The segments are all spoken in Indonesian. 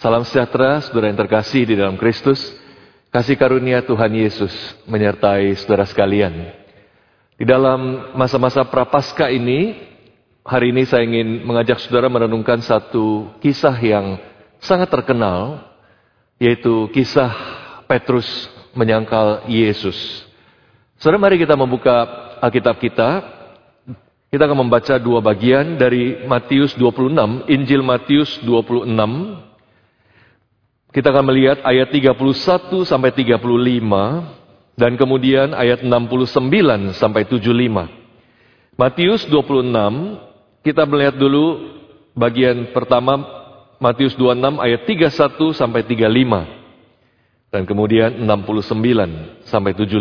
Salam sejahtera, saudara yang terkasih di dalam Kristus. Kasih karunia Tuhan Yesus menyertai saudara sekalian. Di dalam masa-masa prapaskah ini, hari ini saya ingin mengajak saudara merenungkan satu kisah yang sangat terkenal, yaitu kisah Petrus menyangkal Yesus. Saudara, mari kita membuka Alkitab kita. Kita akan membaca dua bagian dari Matius 26, Injil Matius 26, kita akan melihat ayat 31 sampai 35 dan kemudian ayat 69 sampai 75. Matius 26 kita melihat dulu bagian pertama Matius 26 ayat 31 sampai 35 dan kemudian 69 sampai 75.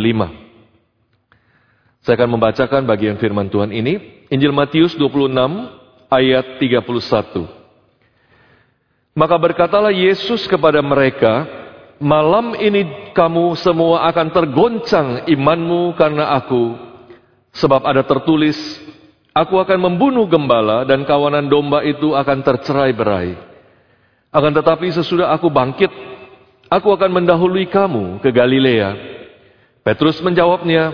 Saya akan membacakan bagian firman Tuhan ini Injil Matius 26 ayat 31. Maka berkatalah Yesus kepada mereka, Malam ini kamu semua akan tergoncang imanmu karena aku. Sebab ada tertulis, Aku akan membunuh gembala dan kawanan domba itu akan tercerai berai. Akan tetapi sesudah aku bangkit, aku akan mendahului kamu ke Galilea. Petrus menjawabnya,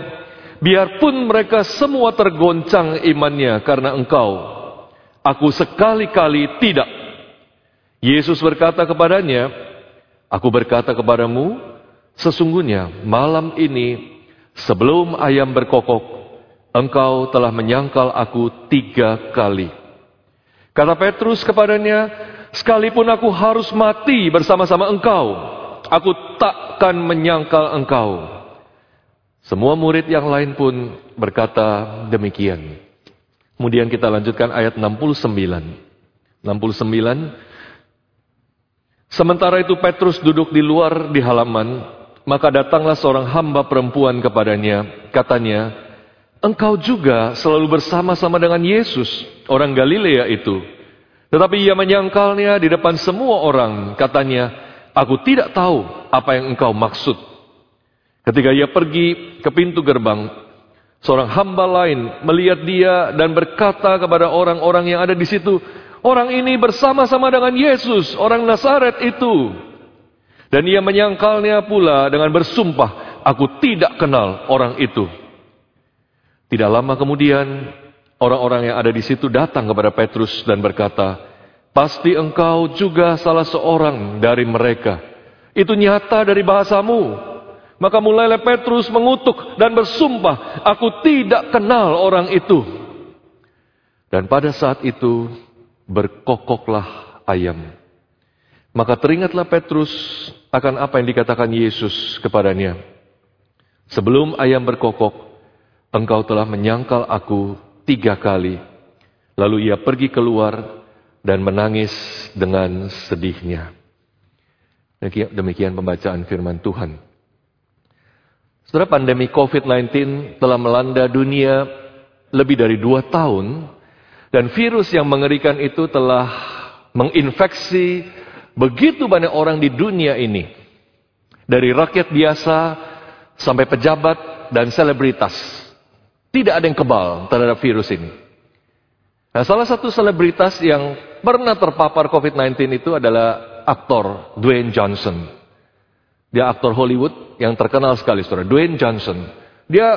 Biarpun mereka semua tergoncang imannya karena engkau, aku sekali-kali tidak Yesus berkata kepadanya, Aku berkata kepadamu, sesungguhnya malam ini sebelum ayam berkokok, engkau telah menyangkal aku tiga kali. Kata Petrus kepadanya, sekalipun aku harus mati bersama-sama engkau, aku takkan menyangkal engkau. Semua murid yang lain pun berkata demikian. Kemudian kita lanjutkan ayat 69. 69 Sementara itu Petrus duduk di luar di halaman, maka datanglah seorang hamba perempuan kepadanya, katanya, Engkau juga selalu bersama-sama dengan Yesus, orang Galilea itu. Tetapi ia menyangkalnya di depan semua orang, katanya, Aku tidak tahu apa yang engkau maksud. Ketika ia pergi ke pintu gerbang, seorang hamba lain melihat dia dan berkata kepada orang-orang yang ada di situ, Orang ini bersama-sama dengan Yesus, orang Nazaret itu. Dan ia menyangkalnya pula dengan bersumpah, aku tidak kenal orang itu. Tidak lama kemudian, orang-orang yang ada di situ datang kepada Petrus dan berkata, Pasti engkau juga salah seorang dari mereka. Itu nyata dari bahasamu. Maka mulailah Petrus mengutuk dan bersumpah, aku tidak kenal orang itu. Dan pada saat itu, berkokoklah ayam. Maka teringatlah Petrus akan apa yang dikatakan Yesus kepadanya. Sebelum ayam berkokok, engkau telah menyangkal aku tiga kali. Lalu ia pergi keluar dan menangis dengan sedihnya. Demikian pembacaan firman Tuhan. Setelah pandemi COVID-19 telah melanda dunia lebih dari dua tahun, dan virus yang mengerikan itu telah menginfeksi begitu banyak orang di dunia ini. Dari rakyat biasa sampai pejabat dan selebritas. Tidak ada yang kebal terhadap virus ini. Nah, salah satu selebritas yang pernah terpapar COVID-19 itu adalah aktor Dwayne Johnson. Dia aktor Hollywood yang terkenal sekali, saudara. Dwayne Johnson. Dia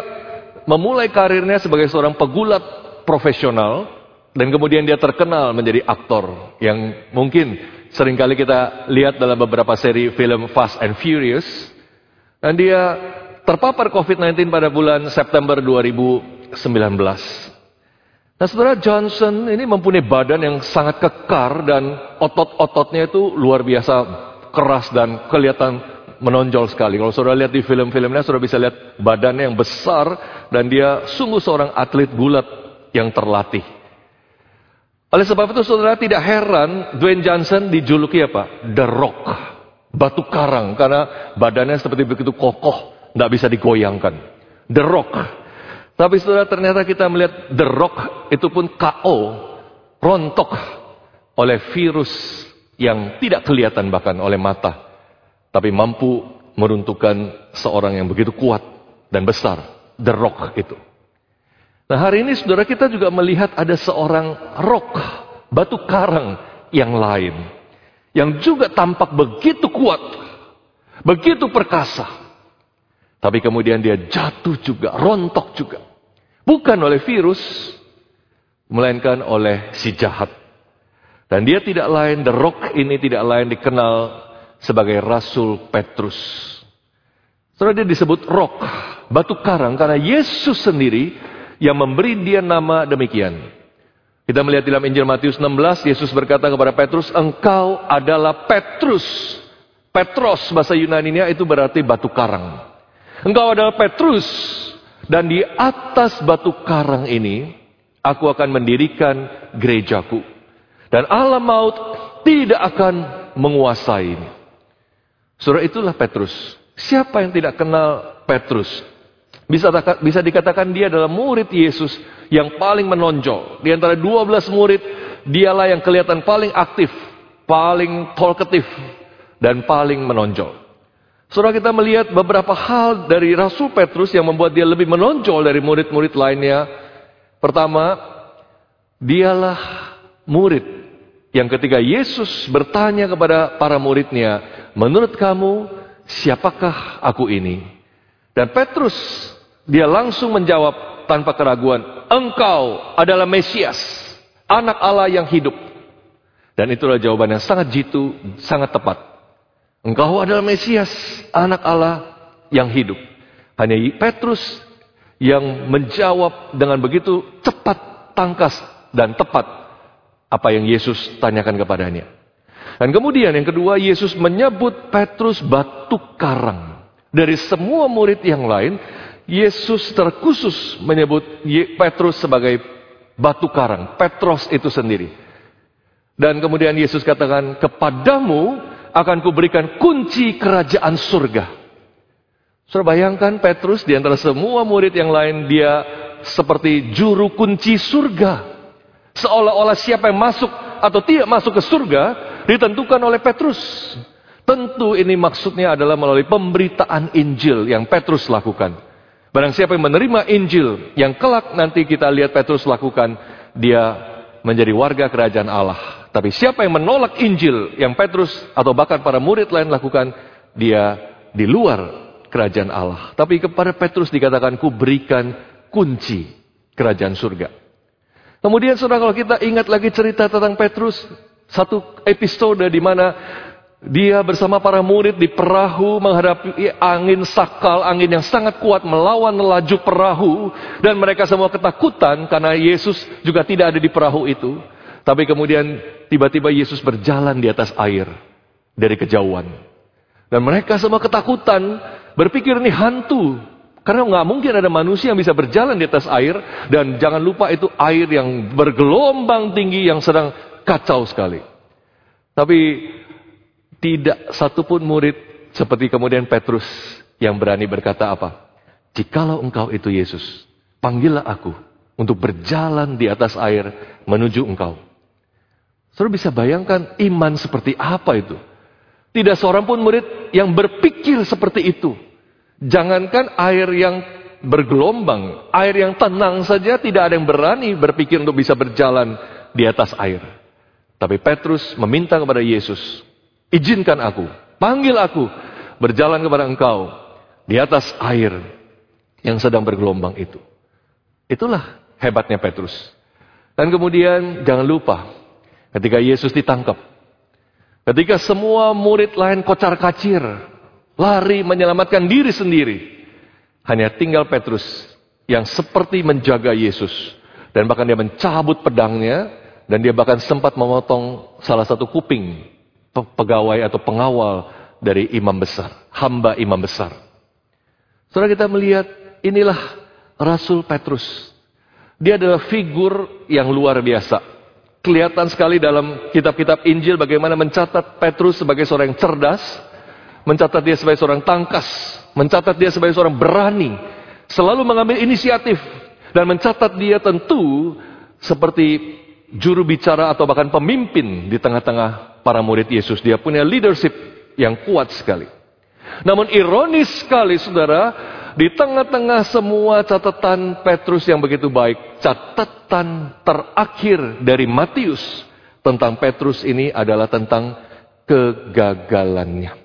memulai karirnya sebagai seorang pegulat profesional dan kemudian dia terkenal menjadi aktor yang mungkin sering kali kita lihat dalam beberapa seri film Fast and Furious. Dan dia terpapar COVID-19 pada bulan September 2019. Nah saudara Johnson ini mempunyai badan yang sangat kekar dan otot-ototnya itu luar biasa keras dan kelihatan menonjol sekali. Kalau saudara lihat di film-filmnya, saudara bisa lihat badannya yang besar dan dia sungguh seorang atlet gulat yang terlatih. Oleh sebab itu saudara tidak heran Dwayne Johnson dijuluki apa? The Rock. Batu karang karena badannya seperti begitu kokoh, tidak bisa digoyangkan. The Rock. Tapi saudara ternyata kita melihat The Rock itu pun KO, rontok oleh virus yang tidak kelihatan bahkan oleh mata. Tapi mampu meruntuhkan seorang yang begitu kuat dan besar. The Rock itu. Nah hari ini saudara kita juga melihat ada seorang rock, batu karang yang lain. yang juga tampak begitu kuat, begitu perkasa. Tapi kemudian dia jatuh juga, rontok juga. Bukan oleh virus, melainkan oleh si jahat. Dan dia tidak lain, The Rock ini tidak lain dikenal sebagai Rasul Petrus. Setelah dia disebut Rock, batu karang, karena Yesus sendiri yang memberi dia nama demikian. Kita melihat dalam Injil Matius 16, Yesus berkata kepada Petrus, engkau adalah Petrus. Petros bahasa Yunani itu berarti batu karang. Engkau adalah Petrus. Dan di atas batu karang ini, aku akan mendirikan gerejaku. Dan alam maut tidak akan menguasai ini. Surah itulah Petrus. Siapa yang tidak kenal Petrus? Bisa, dikatakan dia adalah murid Yesus yang paling menonjol. Di antara 12 murid, dialah yang kelihatan paling aktif, paling talkative, dan paling menonjol. Surah kita melihat beberapa hal dari Rasul Petrus yang membuat dia lebih menonjol dari murid-murid lainnya. Pertama, dialah murid yang ketika Yesus bertanya kepada para muridnya, menurut kamu siapakah aku ini? Dan Petrus, dia langsung menjawab tanpa keraguan, engkau adalah Mesias, anak Allah yang hidup. Dan itulah jawaban yang sangat jitu, sangat tepat. Engkau adalah Mesias, anak Allah yang hidup. Hanya Petrus yang menjawab dengan begitu cepat, tangkas, dan tepat apa yang Yesus tanyakan kepadanya. Dan kemudian yang kedua, Yesus menyebut Petrus batu karang. Dari semua murid yang lain, Yesus terkhusus menyebut Petrus sebagai batu karang. Petros itu sendiri. Dan kemudian Yesus katakan, kepadamu akan kuberikan kunci kerajaan surga. Saudara bayangkan Petrus di antara semua murid yang lain, dia seperti juru kunci surga. Seolah-olah siapa yang masuk atau tidak masuk ke surga ditentukan oleh Petrus. Tentu ini maksudnya adalah melalui pemberitaan Injil yang Petrus lakukan. Barang siapa yang menerima Injil yang kelak nanti kita lihat Petrus lakukan, dia menjadi warga kerajaan Allah. Tapi siapa yang menolak Injil yang Petrus atau bahkan para murid lain lakukan, dia di luar kerajaan Allah. Tapi kepada Petrus dikatakan, ku berikan kunci kerajaan surga. Kemudian saudara kalau kita ingat lagi cerita tentang Petrus, satu episode di mana dia bersama para murid di perahu menghadapi angin sakal, angin yang sangat kuat melawan laju perahu dan mereka semua ketakutan karena Yesus juga tidak ada di perahu itu. Tapi kemudian tiba-tiba Yesus berjalan di atas air dari kejauhan. Dan mereka semua ketakutan, berpikir ini hantu. Karena nggak mungkin ada manusia yang bisa berjalan di atas air dan jangan lupa itu air yang bergelombang tinggi yang sedang kacau sekali. Tapi tidak satupun murid seperti kemudian Petrus yang berani berkata apa? Jikalau engkau itu Yesus, panggillah aku untuk berjalan di atas air menuju engkau. Saudara bisa bayangkan iman seperti apa itu? Tidak seorang pun murid yang berpikir seperti itu. Jangankan air yang bergelombang, air yang tenang saja tidak ada yang berani berpikir untuk bisa berjalan di atas air. Tapi Petrus meminta kepada Yesus, izinkan aku, panggil aku, berjalan kepada engkau di atas air yang sedang bergelombang itu. Itulah hebatnya Petrus. Dan kemudian jangan lupa, ketika Yesus ditangkap, ketika semua murid lain kocar kacir, lari menyelamatkan diri sendiri. Hanya tinggal Petrus yang seperti menjaga Yesus. Dan bahkan dia mencabut pedangnya dan dia bahkan sempat memotong salah satu kuping pegawai atau pengawal dari imam besar, hamba imam besar. Setelah kita melihat inilah Rasul Petrus. Dia adalah figur yang luar biasa. Kelihatan sekali dalam kitab-kitab Injil bagaimana mencatat Petrus sebagai seorang yang cerdas, mencatat dia sebagai seorang tangkas, mencatat dia sebagai seorang berani, selalu mengambil inisiatif, dan mencatat dia tentu seperti juru bicara atau bahkan pemimpin di tengah-tengah para murid Yesus. Dia punya leadership yang kuat sekali. Namun ironis sekali saudara, di tengah-tengah semua catatan Petrus yang begitu baik, catatan terakhir dari Matius tentang Petrus ini adalah tentang kegagalannya.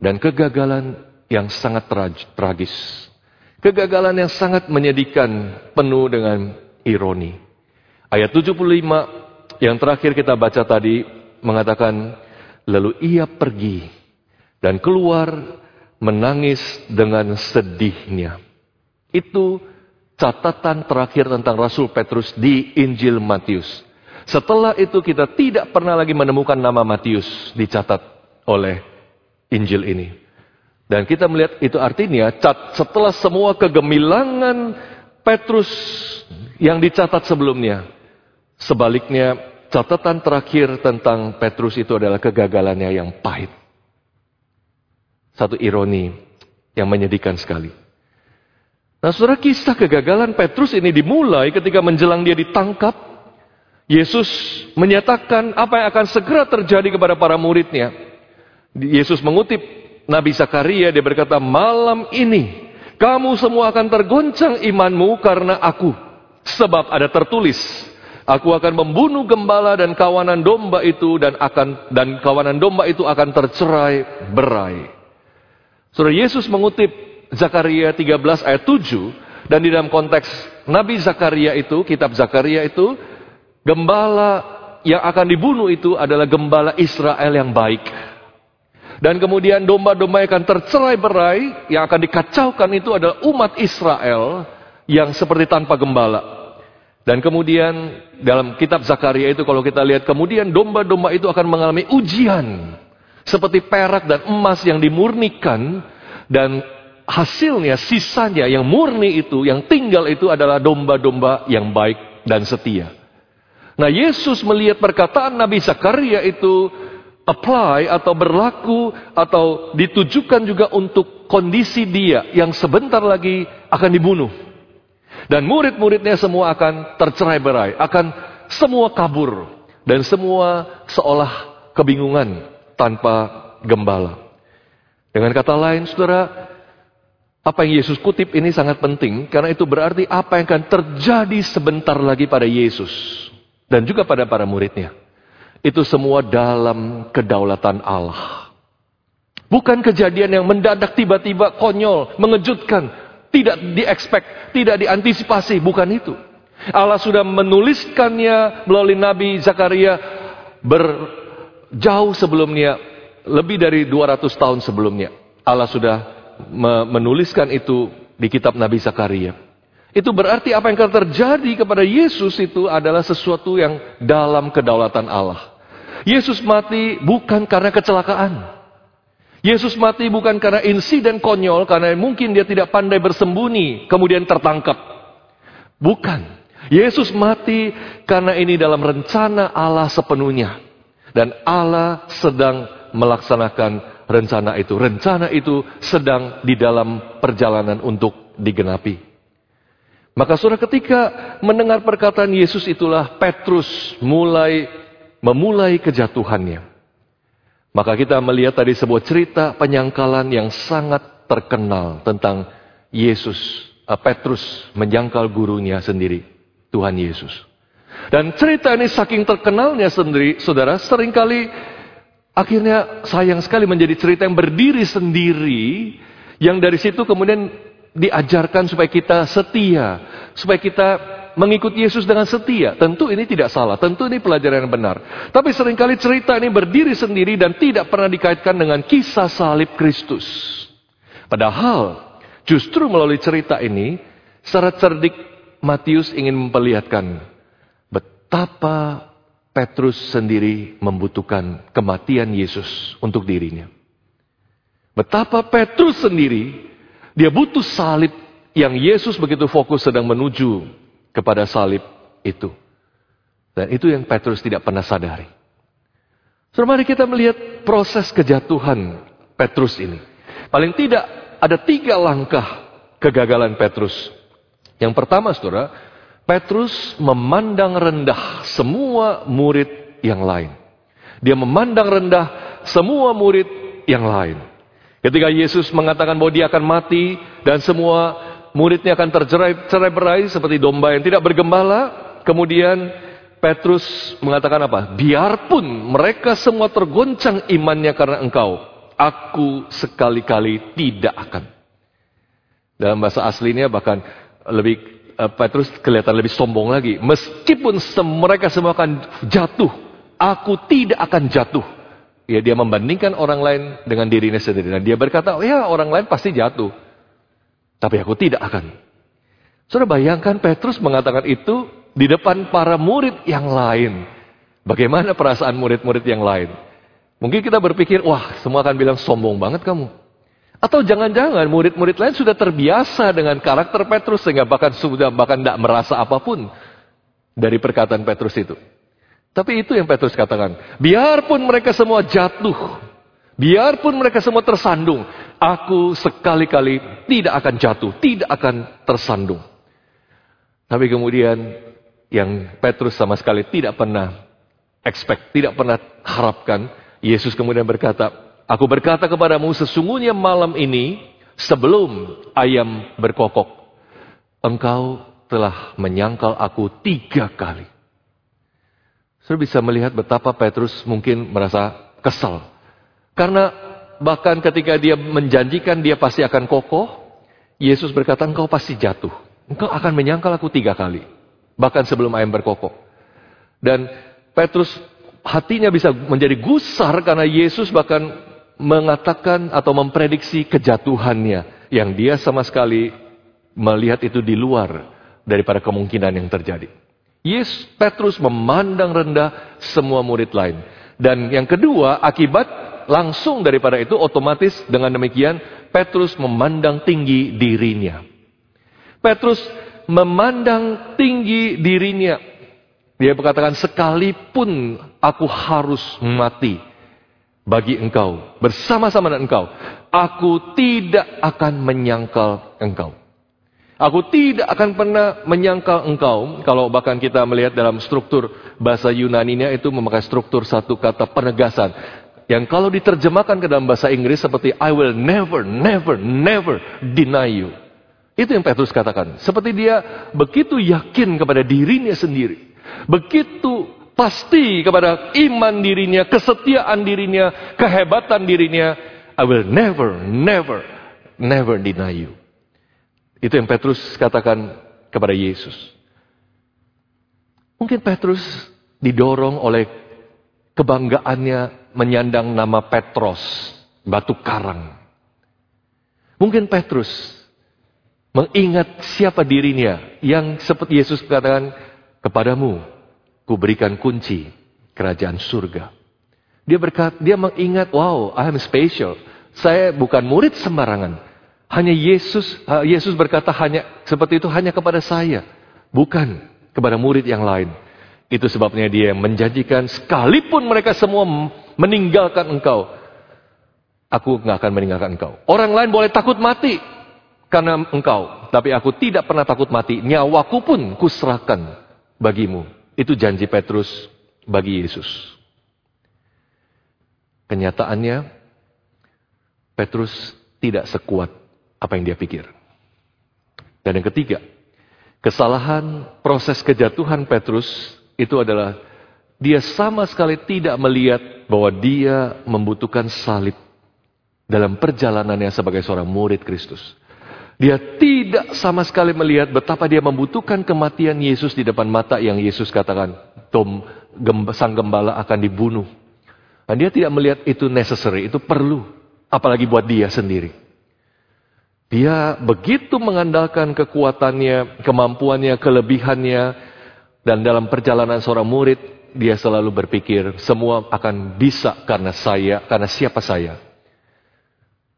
Dan kegagalan yang sangat tragis. Kegagalan yang sangat menyedihkan, penuh dengan ironi. Ayat 75 yang terakhir kita baca tadi mengatakan, Lalu ia pergi dan keluar menangis dengan sedihnya. Itu catatan terakhir tentang Rasul Petrus di Injil Matius. Setelah itu kita tidak pernah lagi menemukan nama Matius dicatat oleh Injil ini. Dan kita melihat itu artinya setelah semua kegemilangan Petrus yang dicatat sebelumnya. Sebaliknya catatan terakhir tentang Petrus itu adalah kegagalannya yang pahit. Satu ironi yang menyedihkan sekali. Nah, saudara kisah kegagalan Petrus ini dimulai ketika menjelang dia ditangkap. Yesus menyatakan apa yang akan segera terjadi kepada para muridnya. Yesus mengutip Nabi Zakaria, dia berkata, malam ini kamu semua akan tergoncang imanmu karena aku. Sebab ada tertulis, Aku akan membunuh gembala dan kawanan domba itu dan akan dan kawanan domba itu akan tercerai berai. Saudara Yesus mengutip Zakaria 13 ayat 7 dan di dalam konteks Nabi Zakaria itu, kitab Zakaria itu gembala yang akan dibunuh itu adalah gembala Israel yang baik. Dan kemudian domba-domba yang akan tercerai berai, yang akan dikacaukan itu adalah umat Israel yang seperti tanpa gembala. Dan kemudian dalam kitab Zakaria itu kalau kita lihat kemudian domba-domba itu akan mengalami ujian seperti perak dan emas yang dimurnikan dan hasilnya sisanya yang murni itu yang tinggal itu adalah domba-domba yang baik dan setia. Nah, Yesus melihat perkataan Nabi Zakaria itu apply atau berlaku atau ditujukan juga untuk kondisi dia yang sebentar lagi akan dibunuh. Dan murid-muridnya semua akan tercerai berai, akan semua kabur. Dan semua seolah kebingungan tanpa gembala. Dengan kata lain, saudara, apa yang Yesus kutip ini sangat penting, karena itu berarti apa yang akan terjadi sebentar lagi pada Yesus. Dan juga pada para muridnya. Itu semua dalam kedaulatan Allah. Bukan kejadian yang mendadak tiba-tiba konyol, mengejutkan, tidak diekspek, tidak diantisipasi, bukan itu. Allah sudah menuliskannya melalui Nabi Zakaria berjauh sebelumnya, lebih dari 200 tahun sebelumnya. Allah sudah menuliskan itu di kitab Nabi Zakaria. Itu berarti apa yang akan terjadi kepada Yesus itu adalah sesuatu yang dalam kedaulatan Allah. Yesus mati bukan karena kecelakaan. Yesus mati bukan karena insiden konyol, karena mungkin dia tidak pandai bersembunyi, kemudian tertangkap. Bukan. Yesus mati karena ini dalam rencana Allah sepenuhnya. Dan Allah sedang melaksanakan rencana itu. Rencana itu sedang di dalam perjalanan untuk digenapi. Maka saudara ketika mendengar perkataan Yesus itulah Petrus mulai memulai kejatuhannya. Maka kita melihat tadi sebuah cerita penyangkalan yang sangat terkenal tentang Yesus, eh, Petrus menyangkal gurunya sendiri, Tuhan Yesus. Dan cerita ini saking terkenalnya sendiri, saudara, sering kali akhirnya sayang sekali menjadi cerita yang berdiri sendiri, yang dari situ kemudian diajarkan supaya kita setia, supaya kita mengikuti Yesus dengan setia. Tentu ini tidak salah, tentu ini pelajaran yang benar. Tapi sering kali cerita ini berdiri sendiri dan tidak pernah dikaitkan dengan kisah salib Kristus. Padahal justru melalui cerita ini, secara cerdik Matius ingin memperlihatkan betapa Petrus sendiri membutuhkan kematian Yesus untuk dirinya. Betapa Petrus sendiri, dia butuh salib yang Yesus begitu fokus sedang menuju kepada salib itu. Dan itu yang Petrus tidak pernah sadari. So, mari kita melihat proses kejatuhan Petrus ini. Paling tidak ada tiga langkah kegagalan Petrus. Yang pertama, saudara, Petrus memandang rendah semua murid yang lain. Dia memandang rendah semua murid yang lain. Ketika Yesus mengatakan bahwa dia akan mati dan semua muridnya akan tercerai cerai berai seperti domba yang tidak bergembala. Kemudian Petrus mengatakan apa? Biarpun mereka semua tergoncang imannya karena engkau, aku sekali-kali tidak akan. Dalam bahasa aslinya bahkan lebih eh, Petrus kelihatan lebih sombong lagi. Meskipun mereka semua akan jatuh, aku tidak akan jatuh. Ya dia membandingkan orang lain dengan dirinya sendiri. Dan dia berkata, oh, ya orang lain pasti jatuh. Tapi aku tidak akan. Sudah bayangkan Petrus mengatakan itu di depan para murid yang lain. Bagaimana perasaan murid-murid yang lain? Mungkin kita berpikir, wah semua akan bilang sombong banget kamu. Atau jangan-jangan murid-murid lain sudah terbiasa dengan karakter Petrus sehingga bahkan sudah bahkan tidak merasa apa pun dari perkataan Petrus itu. Tapi itu yang Petrus katakan. Biarpun mereka semua jatuh, biarpun mereka semua tersandung, aku sekali-kali tidak akan jatuh, tidak akan tersandung. Tapi kemudian yang Petrus sama sekali tidak pernah expect, tidak pernah harapkan. Yesus kemudian berkata, Aku berkata kepadamu sesungguhnya malam ini sebelum ayam berkokok, engkau telah menyangkal aku tiga kali. Saya bisa melihat betapa Petrus mungkin merasa kesal. Karena bahkan ketika dia menjanjikan dia pasti akan kokoh, Yesus berkata engkau pasti jatuh. Engkau akan menyangkal aku tiga kali bahkan sebelum ayam berkokok. Dan Petrus hatinya bisa menjadi gusar karena Yesus bahkan mengatakan atau memprediksi kejatuhannya yang dia sama sekali melihat itu di luar daripada kemungkinan yang terjadi. Yesus Petrus memandang rendah semua murid lain. Dan yang kedua, akibat langsung daripada itu otomatis dengan demikian Petrus memandang tinggi dirinya. Petrus memandang tinggi dirinya. Dia berkatakan, sekalipun aku harus mati bagi engkau, bersama-sama dengan engkau, aku tidak akan menyangkal engkau. Aku tidak akan pernah menyangkal engkau. Kalau bahkan kita melihat dalam struktur bahasa Yunaninya itu memakai struktur satu kata penegasan. Yang kalau diterjemahkan ke dalam bahasa Inggris seperti I will never, never, never deny you. Itu yang Petrus katakan. Seperti dia begitu yakin kepada dirinya sendiri. Begitu pasti kepada iman dirinya, kesetiaan dirinya, kehebatan dirinya. I will never, never, never deny you. Itu yang Petrus katakan kepada Yesus. Mungkin Petrus didorong oleh kebanggaannya menyandang nama Petros, batu karang. Mungkin Petrus mengingat siapa dirinya yang seperti Yesus katakan kepadamu ku berikan kunci kerajaan surga. Dia berkata, dia mengingat, wow, I am special. Saya bukan murid sembarangan. Hanya Yesus, Yesus berkata hanya seperti itu hanya kepada saya, bukan kepada murid yang lain. Itu sebabnya dia menjanjikan sekalipun mereka semua meninggalkan engkau, aku nggak akan meninggalkan engkau. Orang lain boleh takut mati, karena engkau. Tapi aku tidak pernah takut mati. Nyawaku pun kuserahkan bagimu. Itu janji Petrus bagi Yesus. Kenyataannya, Petrus tidak sekuat apa yang dia pikir. Dan yang ketiga, kesalahan proses kejatuhan Petrus itu adalah dia sama sekali tidak melihat bahwa dia membutuhkan salib dalam perjalanannya sebagai seorang murid Kristus. Dia tidak sama sekali melihat betapa dia membutuhkan kematian Yesus di depan mata yang Yesus katakan, Tom, sang gembala akan dibunuh. Dan dia tidak melihat itu necessary, itu perlu. Apalagi buat dia sendiri. Dia begitu mengandalkan kekuatannya, kemampuannya, kelebihannya. Dan dalam perjalanan seorang murid, dia selalu berpikir, semua akan bisa karena saya, karena siapa saya.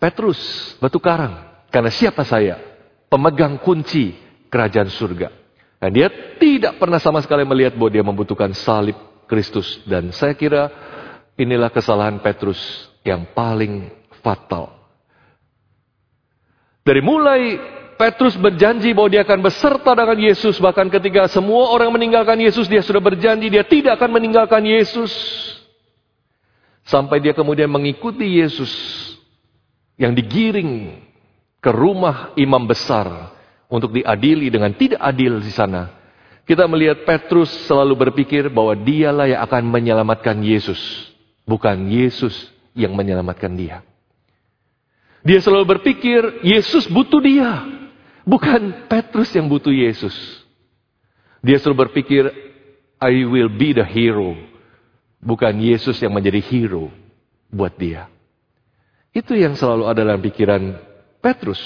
Petrus, batu karang. Karena siapa saya? Pemegang kunci kerajaan surga. Dan dia tidak pernah sama sekali melihat bahwa dia membutuhkan salib Kristus. Dan saya kira inilah kesalahan Petrus yang paling fatal. Dari mulai Petrus berjanji bahwa dia akan beserta dengan Yesus. Bahkan ketika semua orang meninggalkan Yesus, dia sudah berjanji dia tidak akan meninggalkan Yesus. Sampai dia kemudian mengikuti Yesus yang digiring ke rumah imam besar untuk diadili dengan tidak adil di sana. Kita melihat Petrus selalu berpikir bahwa dialah yang akan menyelamatkan Yesus. Bukan Yesus yang menyelamatkan dia. Dia selalu berpikir Yesus butuh dia. Bukan Petrus yang butuh Yesus. Dia selalu berpikir I will be the hero. Bukan Yesus yang menjadi hero buat dia. Itu yang selalu ada dalam pikiran Petrus.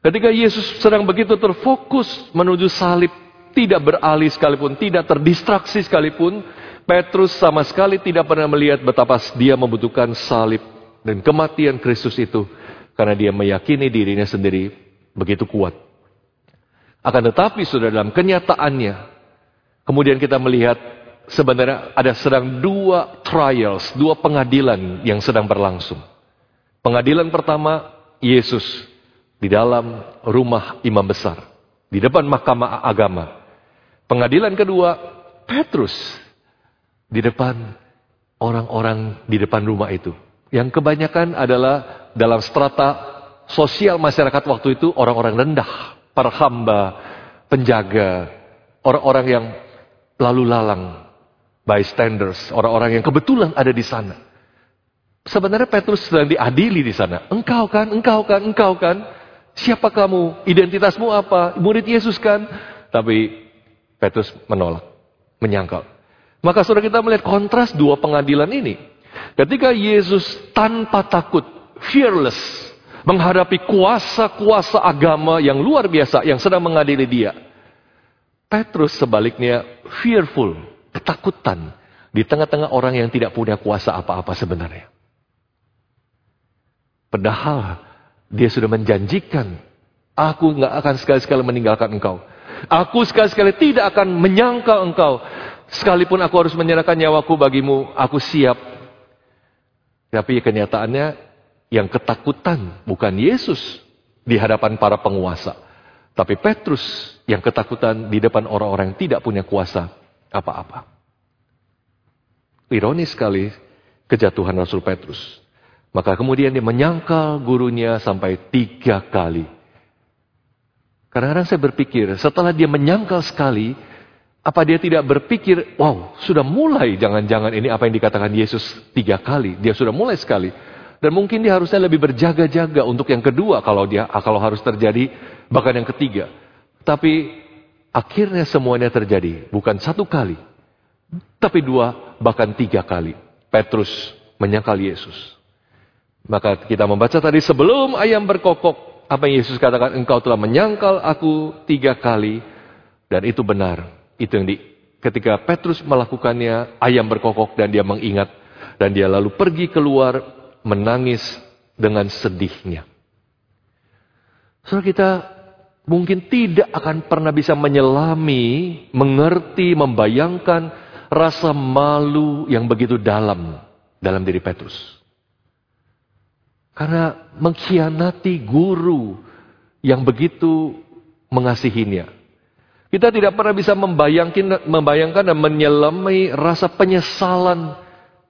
Ketika Yesus sedang begitu terfokus menuju salib, tidak beralih sekalipun, tidak terdistraksi sekalipun, Petrus sama sekali tidak pernah melihat betapa dia membutuhkan salib dan kematian Kristus itu karena dia meyakini dirinya sendiri begitu kuat. Akan tetapi sudah dalam kenyataannya, kemudian kita melihat sebenarnya ada sedang dua trials, dua pengadilan yang sedang berlangsung. Pengadilan pertama, Yesus di dalam rumah imam besar, di depan mahkamah agama. Pengadilan kedua, Petrus di depan orang-orang di depan rumah itu. Yang kebanyakan adalah dalam strata sosial masyarakat waktu itu orang-orang rendah, para hamba, penjaga, orang-orang yang lalu lalang, bystanders, orang-orang yang kebetulan ada di sana. Sebenarnya Petrus sedang diadili di sana. Engkau kan, engkau kan, engkau kan. Siapa kamu? Identitasmu apa? Murid Yesus kan? Tapi Petrus menolak, menyangkal. Maka saudara kita melihat kontras dua pengadilan ini. Ketika Yesus tanpa takut, fearless, menghadapi kuasa-kuasa agama yang luar biasa yang sedang mengadili dia. Petrus sebaliknya fearful, ketakutan di tengah-tengah orang yang tidak punya kuasa apa-apa sebenarnya. Padahal dia sudah menjanjikan, aku nggak akan sekali-sekali meninggalkan engkau. Aku sekali-sekali tidak akan menyangkal engkau. Sekalipun aku harus menyerahkan nyawaku bagimu, aku siap. Tapi kenyataannya yang ketakutan bukan Yesus di hadapan para penguasa. Tapi Petrus yang ketakutan di depan orang-orang yang tidak punya kuasa apa-apa. Ironis sekali kejatuhan Rasul Petrus. Maka kemudian dia menyangkal gurunya sampai tiga kali. Kadang-kadang saya berpikir, setelah dia menyangkal sekali, apa dia tidak berpikir, wow, sudah mulai jangan-jangan ini apa yang dikatakan Yesus tiga kali. Dia sudah mulai sekali. Dan mungkin dia harusnya lebih berjaga-jaga untuk yang kedua kalau dia kalau harus terjadi, bahkan yang ketiga. Tapi akhirnya semuanya terjadi, bukan satu kali, tapi dua, bahkan tiga kali. Petrus menyangkal Yesus. Maka kita membaca tadi sebelum ayam berkokok, apa yang Yesus katakan, engkau telah menyangkal aku tiga kali. Dan itu benar. Itu yang di, ketika Petrus melakukannya, ayam berkokok dan dia mengingat. Dan dia lalu pergi keluar menangis dengan sedihnya. Saudara kita mungkin tidak akan pernah bisa menyelami, mengerti, membayangkan rasa malu yang begitu dalam dalam diri Petrus. Karena mengkhianati guru yang begitu mengasihinya. Kita tidak pernah bisa membayangkan, membayangkan dan menyelami rasa penyesalan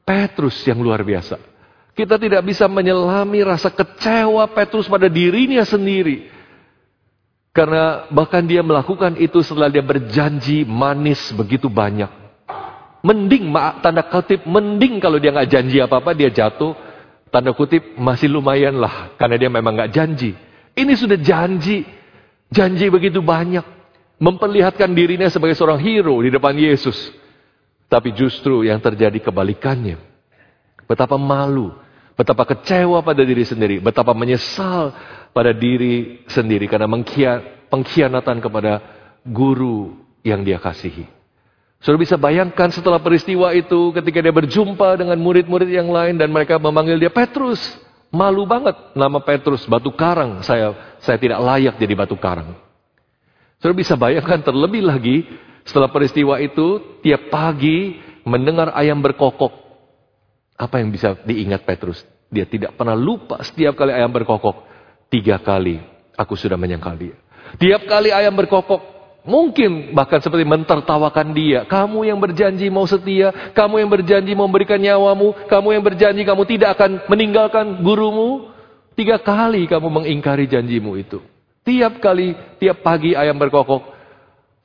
Petrus yang luar biasa. Kita tidak bisa menyelami rasa kecewa Petrus pada dirinya sendiri. Karena bahkan dia melakukan itu setelah dia berjanji manis begitu banyak. Mending, tanda kutip, mending kalau dia nggak janji apa-apa, dia jatuh tanda kutip masih lumayan lah karena dia memang nggak janji. Ini sudah janji, janji begitu banyak, memperlihatkan dirinya sebagai seorang hero di depan Yesus. Tapi justru yang terjadi kebalikannya. Betapa malu, betapa kecewa pada diri sendiri, betapa menyesal pada diri sendiri karena pengkhianatan kepada guru yang dia kasihi. Sudah bisa bayangkan setelah peristiwa itu ketika dia berjumpa dengan murid-murid yang lain dan mereka memanggil dia Petrus. Malu banget nama Petrus, batu karang. Saya saya tidak layak jadi batu karang. Sudah bisa bayangkan terlebih lagi setelah peristiwa itu tiap pagi mendengar ayam berkokok. Apa yang bisa diingat Petrus? Dia tidak pernah lupa setiap kali ayam berkokok. Tiga kali aku sudah menyangkal dia. Tiap kali ayam berkokok, Mungkin bahkan seperti mentertawakan dia. Kamu yang berjanji mau setia, kamu yang berjanji mau memberikan nyawamu, kamu yang berjanji kamu tidak akan meninggalkan gurumu. Tiga kali kamu mengingkari janjimu itu. Tiap kali, tiap pagi ayam berkokok.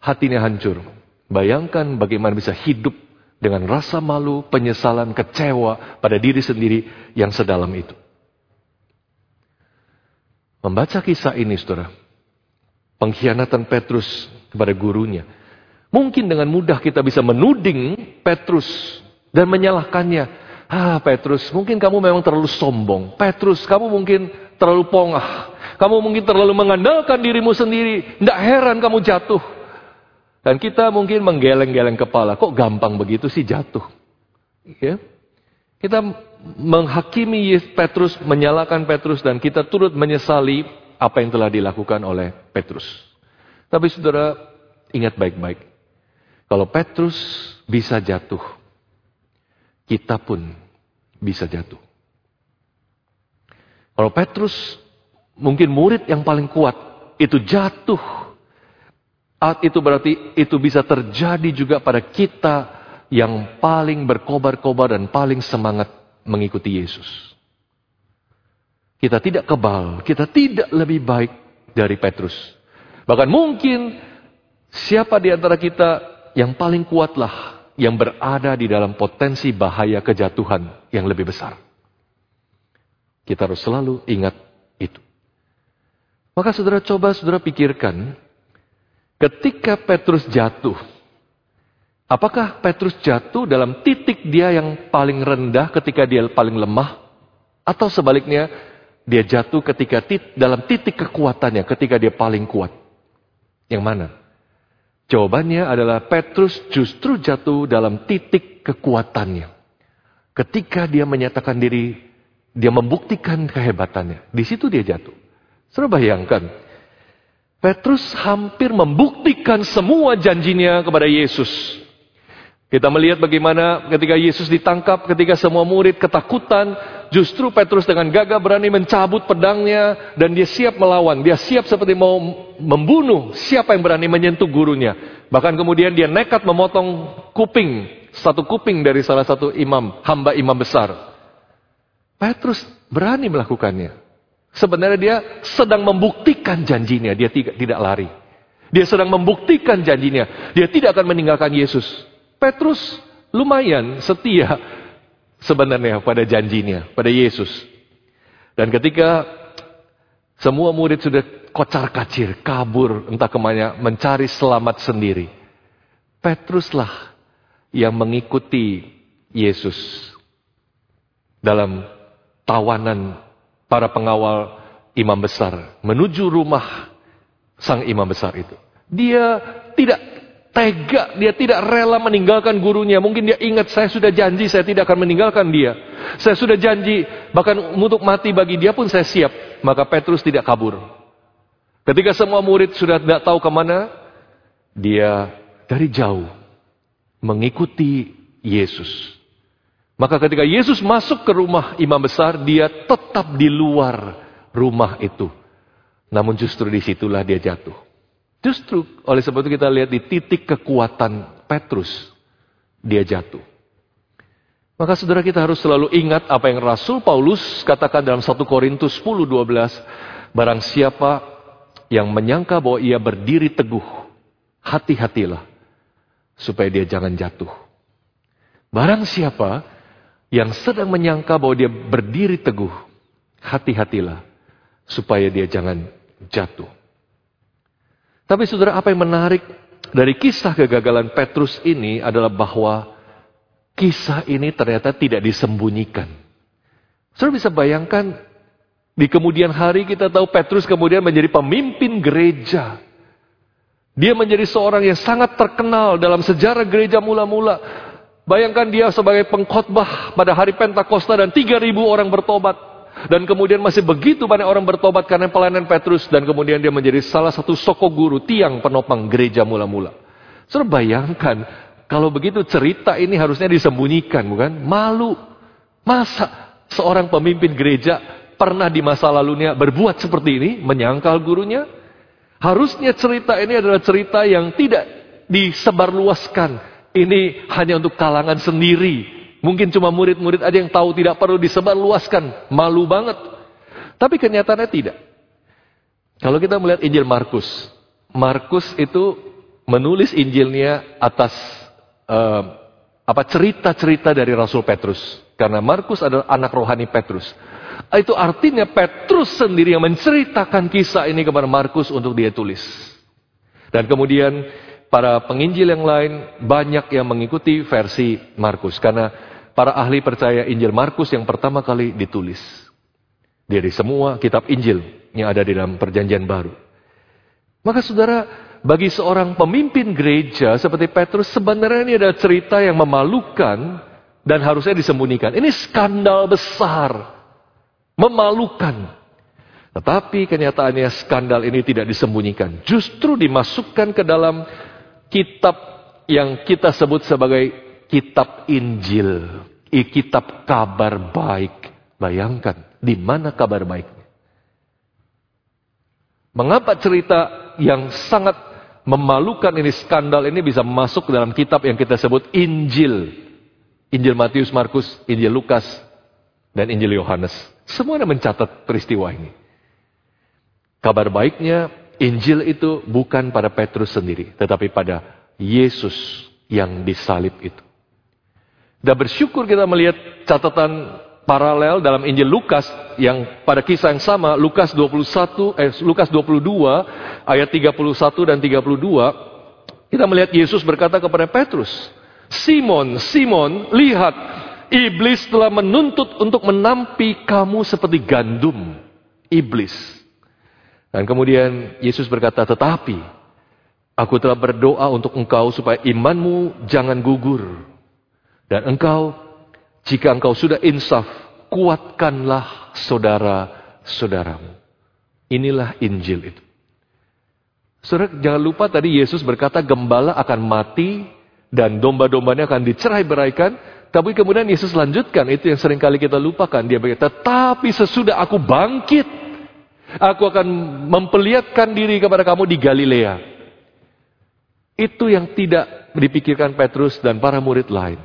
hatinya hancur. Bayangkan bagaimana bisa hidup dengan rasa malu, penyesalan, kecewa pada diri sendiri yang sedalam itu. Membaca kisah ini, saudara, pengkhianatan Petrus kepada gurunya. Mungkin dengan mudah kita bisa menuding Petrus dan menyalahkannya. Ah, Petrus, mungkin kamu memang terlalu sombong. Petrus, kamu mungkin terlalu pongah. Kamu mungkin terlalu mengandalkan dirimu sendiri. Tidak heran kamu jatuh. Dan kita mungkin menggeleng-geleng kepala. Kok gampang begitu sih jatuh? Ya. Kita menghakimi Petrus, menyalahkan Petrus, dan kita turut menyesali apa yang telah dilakukan oleh Petrus. Tapi saudara, ingat baik-baik. Kalau Petrus bisa jatuh, kita pun bisa jatuh. Kalau Petrus mungkin murid yang paling kuat itu jatuh. Itu berarti itu bisa terjadi juga pada kita yang paling berkobar-kobar dan paling semangat mengikuti Yesus. Kita tidak kebal, kita tidak lebih baik dari Petrus. Bahkan mungkin siapa di antara kita yang paling kuatlah yang berada di dalam potensi bahaya kejatuhan yang lebih besar. Kita harus selalu ingat itu. Maka saudara coba saudara pikirkan, ketika Petrus jatuh, apakah Petrus jatuh dalam titik dia yang paling rendah ketika dia paling lemah? Atau sebaliknya, dia jatuh ketika tit, dalam titik kekuatannya ketika dia paling kuat? Yang mana? Jawabannya adalah Petrus justru jatuh dalam titik kekuatannya. Ketika dia menyatakan diri, dia membuktikan kehebatannya. Di situ dia jatuh. Saudara bayangkan, Petrus hampir membuktikan semua janjinya kepada Yesus. Kita melihat bagaimana ketika Yesus ditangkap, ketika semua murid ketakutan, justru Petrus dengan gagah berani mencabut pedangnya dan dia siap melawan. Dia siap seperti mau membunuh siapa yang berani menyentuh gurunya. Bahkan kemudian dia nekat memotong kuping, satu kuping dari salah satu imam, hamba imam besar. Petrus berani melakukannya. Sebenarnya dia sedang membuktikan janjinya, dia tidak, lari. Dia sedang membuktikan janjinya, dia tidak akan meninggalkan Yesus. Petrus lumayan setia sebenarnya pada janjinya, pada Yesus. Dan ketika semua murid sudah kocar kacir, kabur, entah ke mana, mencari selamat sendiri. Petruslah yang mengikuti Yesus dalam tawanan para pengawal imam besar menuju rumah sang imam besar itu. Dia tidak tega, dia tidak rela meninggalkan gurunya. Mungkin dia ingat saya sudah janji saya tidak akan meninggalkan dia. Saya sudah janji bahkan untuk mati bagi dia pun saya siap. Maka Petrus tidak kabur. Ketika semua murid sudah tidak tahu ke mana, dia dari jauh mengikuti Yesus. Maka ketika Yesus masuk ke rumah imam besar, dia tetap di luar rumah itu. Namun justru di situlah dia jatuh. Justru oleh sebab itu kita lihat di titik kekuatan Petrus, dia jatuh. Maka saudara kita harus selalu ingat apa yang Rasul Paulus katakan dalam 1 Korintus 10, 12. Barang siapa yang menyangka bahwa ia berdiri teguh, hati-hatilah supaya dia jangan jatuh. Barang siapa yang sedang menyangka bahwa dia berdiri teguh, hati-hatilah supaya dia jangan jatuh. Tapi saudara, apa yang menarik dari kisah kegagalan Petrus ini adalah bahwa kisah ini ternyata tidak disembunyikan. Saudara bisa bayangkan di kemudian hari kita tahu Petrus kemudian menjadi pemimpin gereja. Dia menjadi seorang yang sangat terkenal dalam sejarah gereja mula-mula. Bayangkan dia sebagai pengkhotbah pada hari Pentakosta dan 3000 orang bertobat. Dan kemudian masih begitu banyak orang bertobat karena pelayanan Petrus. Dan kemudian dia menjadi salah satu soko guru, tiang penopang gereja mula-mula. Saudara bayangkan, kalau begitu cerita ini harusnya disembunyikan, bukan? Malu. Masa seorang pemimpin gereja pernah di masa lalunya berbuat seperti ini, menyangkal gurunya? Harusnya cerita ini adalah cerita yang tidak disebarluaskan ini hanya untuk kalangan sendiri. Mungkin cuma murid-murid aja yang tahu tidak perlu disebarluaskan. Malu banget. Tapi kenyataannya tidak. Kalau kita melihat Injil Markus. Markus itu menulis Injilnya atas uh, apa cerita-cerita dari Rasul Petrus. Karena Markus adalah anak rohani Petrus. Itu artinya Petrus sendiri yang menceritakan kisah ini kepada Markus untuk dia tulis. Dan kemudian para penginjil yang lain banyak yang mengikuti versi Markus. Karena para ahli percaya Injil Markus yang pertama kali ditulis. Dari semua kitab Injil yang ada di dalam perjanjian baru. Maka saudara, bagi seorang pemimpin gereja seperti Petrus, sebenarnya ini ada cerita yang memalukan dan harusnya disembunyikan. Ini skandal besar. Memalukan. Tetapi kenyataannya skandal ini tidak disembunyikan. Justru dimasukkan ke dalam kitab yang kita sebut sebagai kitab Injil. Kitab kabar baik. Bayangkan. Di mana kabar baiknya? Mengapa cerita yang sangat memalukan ini, skandal ini bisa masuk dalam kitab yang kita sebut Injil. Injil Matius, Markus, Injil Lukas, dan Injil Yohanes. Semuanya mencatat peristiwa ini. Kabar baiknya, Injil itu bukan pada Petrus sendiri, tetapi pada Yesus yang disalib itu. Dan bersyukur kita melihat catatan paralel dalam Injil Lukas yang pada kisah yang sama Lukas 21 eh Lukas 22 ayat 31 dan 32 kita melihat Yesus berkata kepada Petrus Simon Simon lihat iblis telah menuntut untuk menampi kamu seperti gandum iblis dan kemudian Yesus berkata tetapi aku telah berdoa untuk engkau supaya imanmu jangan gugur dan engkau jika engkau sudah insaf, kuatkanlah saudara-saudaramu. Inilah Injil itu. Saudara, jangan lupa tadi Yesus berkata gembala akan mati dan domba-dombanya akan dicerai beraikan. Tapi kemudian Yesus lanjutkan, itu yang sering kali kita lupakan. Dia berkata, tapi sesudah aku bangkit, aku akan memperlihatkan diri kepada kamu di Galilea. Itu yang tidak dipikirkan Petrus dan para murid lain.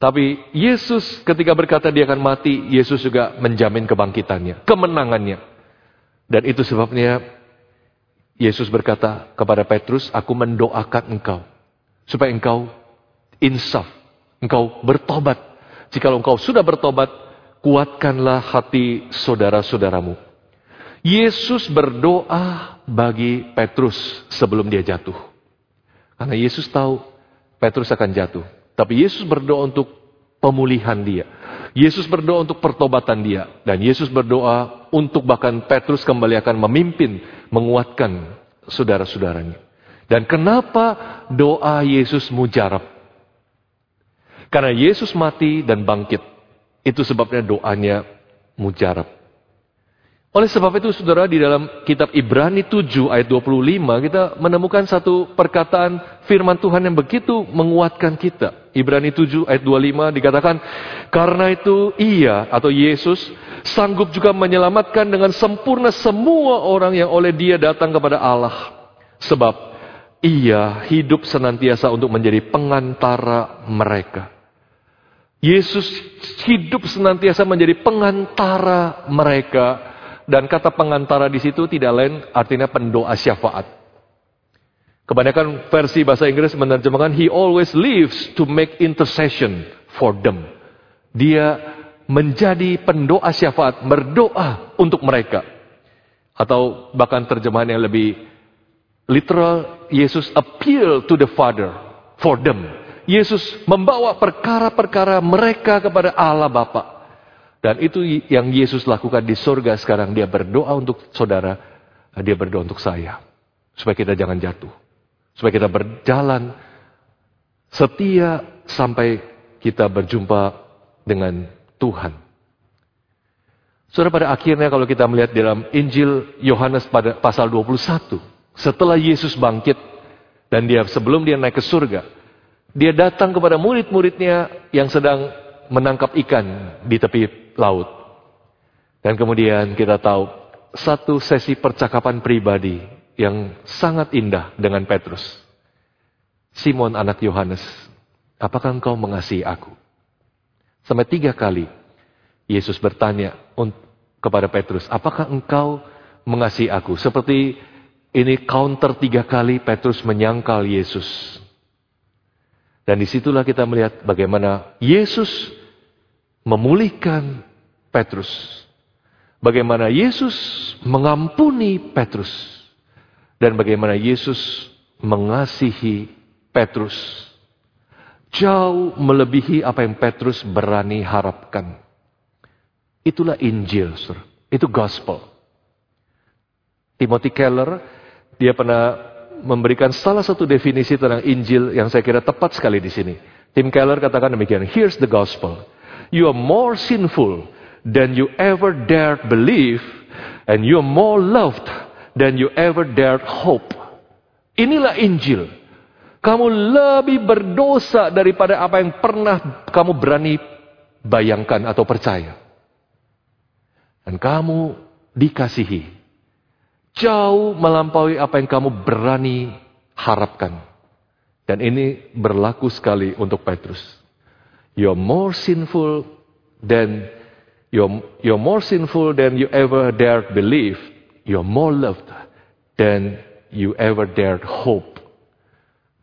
Tapi Yesus ketika berkata dia akan mati, Yesus juga menjamin kebangkitannya, kemenangannya. Dan itu sebabnya Yesus berkata kepada Petrus, aku mendoakan engkau. Supaya engkau insaf, engkau bertobat. Jika engkau sudah bertobat, kuatkanlah hati saudara-saudaramu. Yesus berdoa bagi Petrus sebelum dia jatuh. Karena Yesus tahu Petrus akan jatuh. Tapi Yesus berdoa untuk pemulihan dia. Yesus berdoa untuk pertobatan dia. Dan Yesus berdoa untuk bahkan Petrus kembali akan memimpin, menguatkan saudara-saudaranya. Dan kenapa doa Yesus mujarab? Karena Yesus mati dan bangkit. Itu sebabnya doanya mujarab. Oleh sebab itu saudara di dalam kitab Ibrani 7 ayat 25 kita menemukan satu perkataan firman Tuhan yang begitu menguatkan kita. Ibrani 7 ayat 25 dikatakan karena itu ia atau Yesus sanggup juga menyelamatkan dengan sempurna semua orang yang oleh dia datang kepada Allah. Sebab ia hidup senantiasa untuk menjadi pengantara mereka. Yesus hidup senantiasa menjadi pengantara mereka dan kata pengantara di situ tidak lain artinya pendoa syafaat. Kebanyakan versi bahasa Inggris menerjemahkan he always lives to make intercession for them. Dia menjadi pendoa syafaat, berdoa untuk mereka. Atau bahkan terjemahan yang lebih literal, Yesus appeal to the Father for them. Yesus membawa perkara-perkara mereka kepada Allah Bapa. Dan itu yang Yesus lakukan di surga sekarang. Dia berdoa untuk saudara, dia berdoa untuk saya. Supaya kita jangan jatuh. Supaya kita berjalan setia sampai kita berjumpa dengan Tuhan. Saudara pada akhirnya kalau kita melihat dalam Injil Yohanes pada pasal 21. Setelah Yesus bangkit dan dia sebelum dia naik ke surga. Dia datang kepada murid-muridnya yang sedang menangkap ikan di tepi laut. Dan kemudian kita tahu satu sesi percakapan pribadi yang sangat indah dengan Petrus. Simon anak Yohanes, apakah engkau mengasihi aku? Sampai tiga kali Yesus bertanya kepada Petrus, apakah engkau mengasihi aku? Seperti Ini counter tiga kali Petrus menyangkal Yesus. Dan di situlah kita melihat bagaimana Yesus memulihkan Petrus. Bagaimana Yesus mengampuni Petrus. Dan bagaimana Yesus mengasihi Petrus. Jauh melebihi apa yang Petrus berani harapkan. Itulah Injil, sur. itu gospel. Timothy Keller, dia pernah memberikan salah satu definisi tentang Injil yang saya kira tepat sekali di sini. Tim Keller katakan demikian, here's the gospel. You are more sinful than you ever dared believe, and you are more loved than you ever dared hope. Inilah Injil. Kamu lebih berdosa daripada apa yang pernah kamu berani bayangkan atau percaya. Dan kamu dikasihi. Jauh melampaui apa yang kamu berani harapkan. Dan ini berlaku sekali untuk Petrus. You're more sinful than you're, you're more sinful than you ever dared believe. You're more loved than you ever dared hope.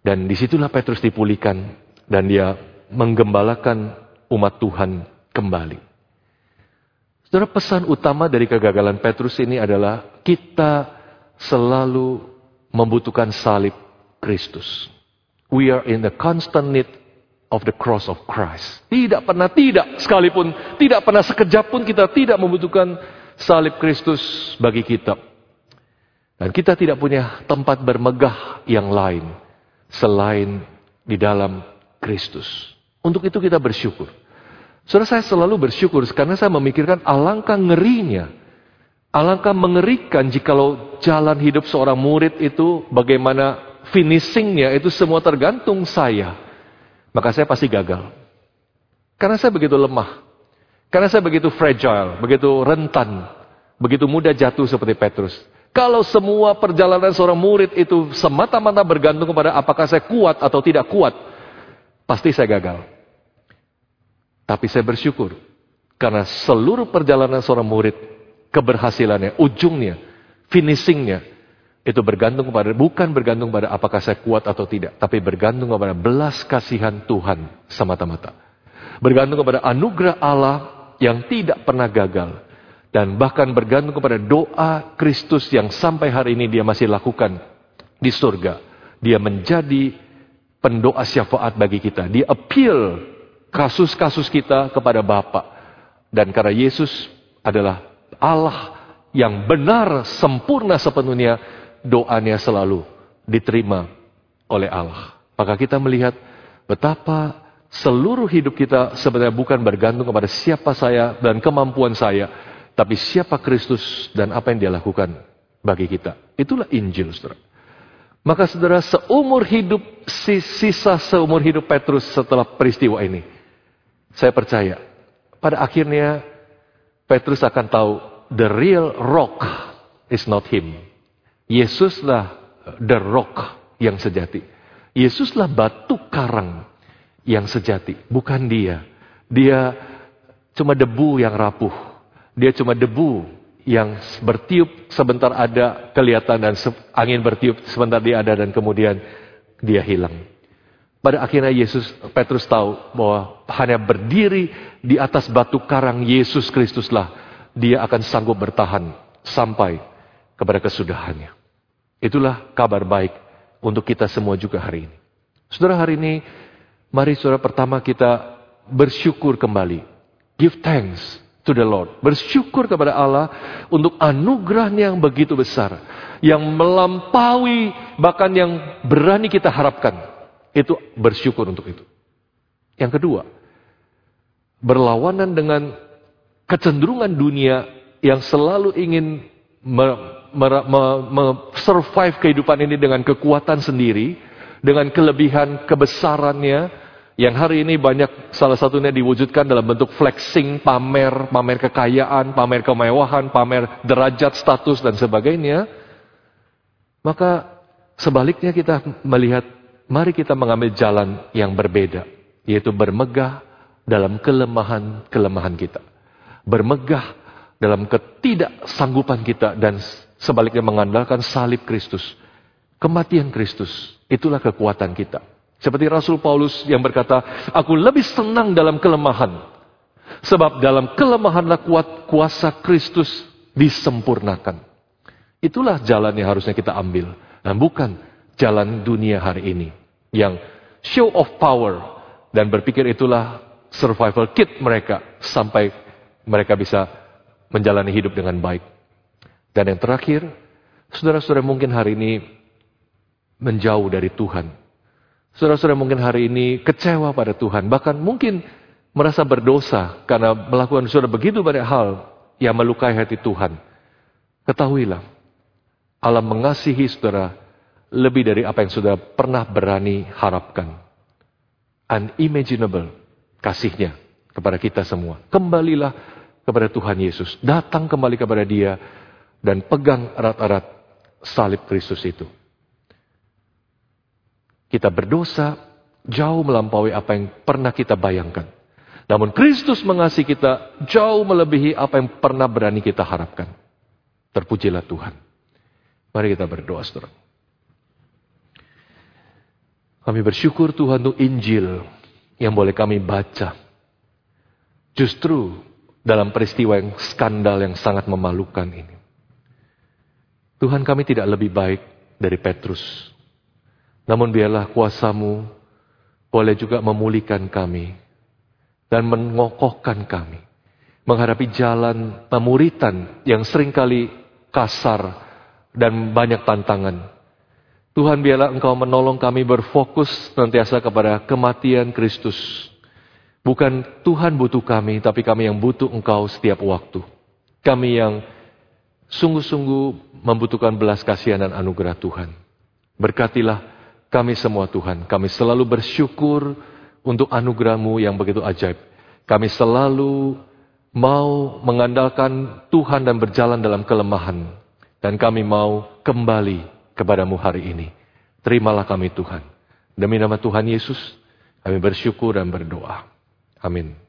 Dan di situlah Petrus dipulihkan dan dia menggembalakan umat Tuhan kembali. Saudara pesan utama dari kegagalan Petrus ini adalah kita selalu membutuhkan salib Kristus. We are in the constant need of the cross of Christ. Tidak pernah tidak sekalipun, tidak pernah sekejap pun kita tidak membutuhkan salib Kristus bagi kita. Dan kita tidak punya tempat bermegah yang lain selain di dalam Kristus. Untuk itu kita bersyukur. Saudara saya selalu bersyukur karena saya memikirkan alangkah ngerinya. Alangkah mengerikan jikalau jalan hidup seorang murid itu bagaimana finishingnya itu semua tergantung saya. Maka saya pasti gagal. Karena saya begitu lemah. Karena saya begitu fragile, begitu rentan, begitu mudah jatuh seperti Petrus. Kalau semua perjalanan seorang murid itu semata-mata bergantung kepada apakah saya kuat atau tidak kuat, pasti saya gagal. Tapi saya bersyukur karena seluruh perjalanan seorang murid, keberhasilannya, ujungnya, finishingnya, itu bergantung kepada, bukan bergantung pada apakah saya kuat atau tidak, tapi bergantung kepada belas kasihan Tuhan semata-mata. Bergantung kepada anugerah Allah yang tidak pernah gagal dan bahkan bergantung kepada doa Kristus yang sampai hari ini dia masih lakukan di surga. Dia menjadi pendoa syafaat bagi kita. Dia appeal kasus-kasus kita kepada Bapa. Dan karena Yesus adalah Allah yang benar, sempurna sepenuhnya, doanya selalu diterima oleh Allah. Maka kita melihat betapa seluruh hidup kita sebenarnya bukan bergantung kepada siapa saya dan kemampuan saya, tapi siapa Kristus dan apa yang dia lakukan bagi kita. Itulah Injil, saudara. Maka saudara, seumur hidup, sisa seumur hidup Petrus setelah peristiwa ini. Saya percaya, pada akhirnya Petrus akan tahu, the real rock is not him. Yesuslah the rock yang sejati. Yesuslah batu karang yang sejati, bukan dia. Dia cuma debu yang rapuh. Dia cuma debu yang bertiup sebentar ada kelihatan dan angin bertiup sebentar dia ada dan kemudian dia hilang. Pada akhirnya Yesus Petrus tahu bahwa hanya berdiri di atas batu karang Yesus Kristuslah dia akan sanggup bertahan sampai kepada kesudahannya. Itulah kabar baik untuk kita semua juga hari ini. Saudara hari ini mari saudara pertama kita bersyukur kembali. Give thanks to the Lord. Bersyukur kepada Allah untuk anugerahnya yang begitu besar. Yang melampaui bahkan yang berani kita harapkan. Itu bersyukur untuk itu. Yang kedua, berlawanan dengan kecenderungan dunia yang selalu ingin survive kehidupan ini dengan kekuatan sendiri, dengan kelebihan kebesarannya, yang hari ini banyak salah satunya diwujudkan dalam bentuk flexing, pamer, pamer kekayaan, pamer kemewahan, pamer derajat, status, dan sebagainya. Maka sebaliknya kita melihat, mari kita mengambil jalan yang berbeda. Yaitu bermegah dalam kelemahan-kelemahan kita. Bermegah dalam ketidaksanggupan kita dan Sebaliknya mengandalkan salib Kristus. Kematian Kristus. Itulah kekuatan kita. Seperti Rasul Paulus yang berkata, Aku lebih senang dalam kelemahan. Sebab dalam kelemahanlah kuat kuasa Kristus disempurnakan. Itulah jalan yang harusnya kita ambil. Dan bukan jalan dunia hari ini. Yang show of power. Dan berpikir itulah survival kit mereka. Sampai mereka bisa menjalani hidup dengan baik. Dan yang terakhir, saudara-saudara mungkin hari ini menjauh dari Tuhan. Saudara-saudara mungkin hari ini kecewa pada Tuhan. Bahkan mungkin merasa berdosa karena melakukan saudara begitu banyak hal yang melukai hati Tuhan. Ketahuilah, Allah mengasihi saudara lebih dari apa yang saudara pernah berani harapkan. Unimaginable kasihnya kepada kita semua. Kembalilah kepada Tuhan Yesus. Datang kembali kepada dia dan pegang erat-erat salib Kristus itu. Kita berdosa jauh melampaui apa yang pernah kita bayangkan. Namun Kristus mengasihi kita jauh melebihi apa yang pernah berani kita harapkan. Terpujilah Tuhan. Mari kita berdoa, saudara. Kami bersyukur Tuhan untuk Injil yang boleh kami baca. Justru dalam peristiwa yang skandal yang sangat memalukan ini. Tuhan kami tidak lebih baik dari Petrus. Namun biarlah kuasamu boleh juga memulihkan kami dan mengokohkan kami. Menghadapi jalan pemuritan yang sering kali kasar dan banyak tantangan. Tuhan biarlah engkau menolong kami berfokus nantiasa kepada kematian Kristus. Bukan Tuhan butuh kami, tapi kami yang butuh engkau setiap waktu. Kami yang sungguh-sungguh membutuhkan belas kasihan dan anugerah Tuhan. Berkatilah kami semua Tuhan. Kami selalu bersyukur untuk anugerahmu yang begitu ajaib. Kami selalu mau mengandalkan Tuhan dan berjalan dalam kelemahan. Dan kami mau kembali kepadamu hari ini. Terimalah kami Tuhan. Demi nama Tuhan Yesus, kami bersyukur dan berdoa. Amin.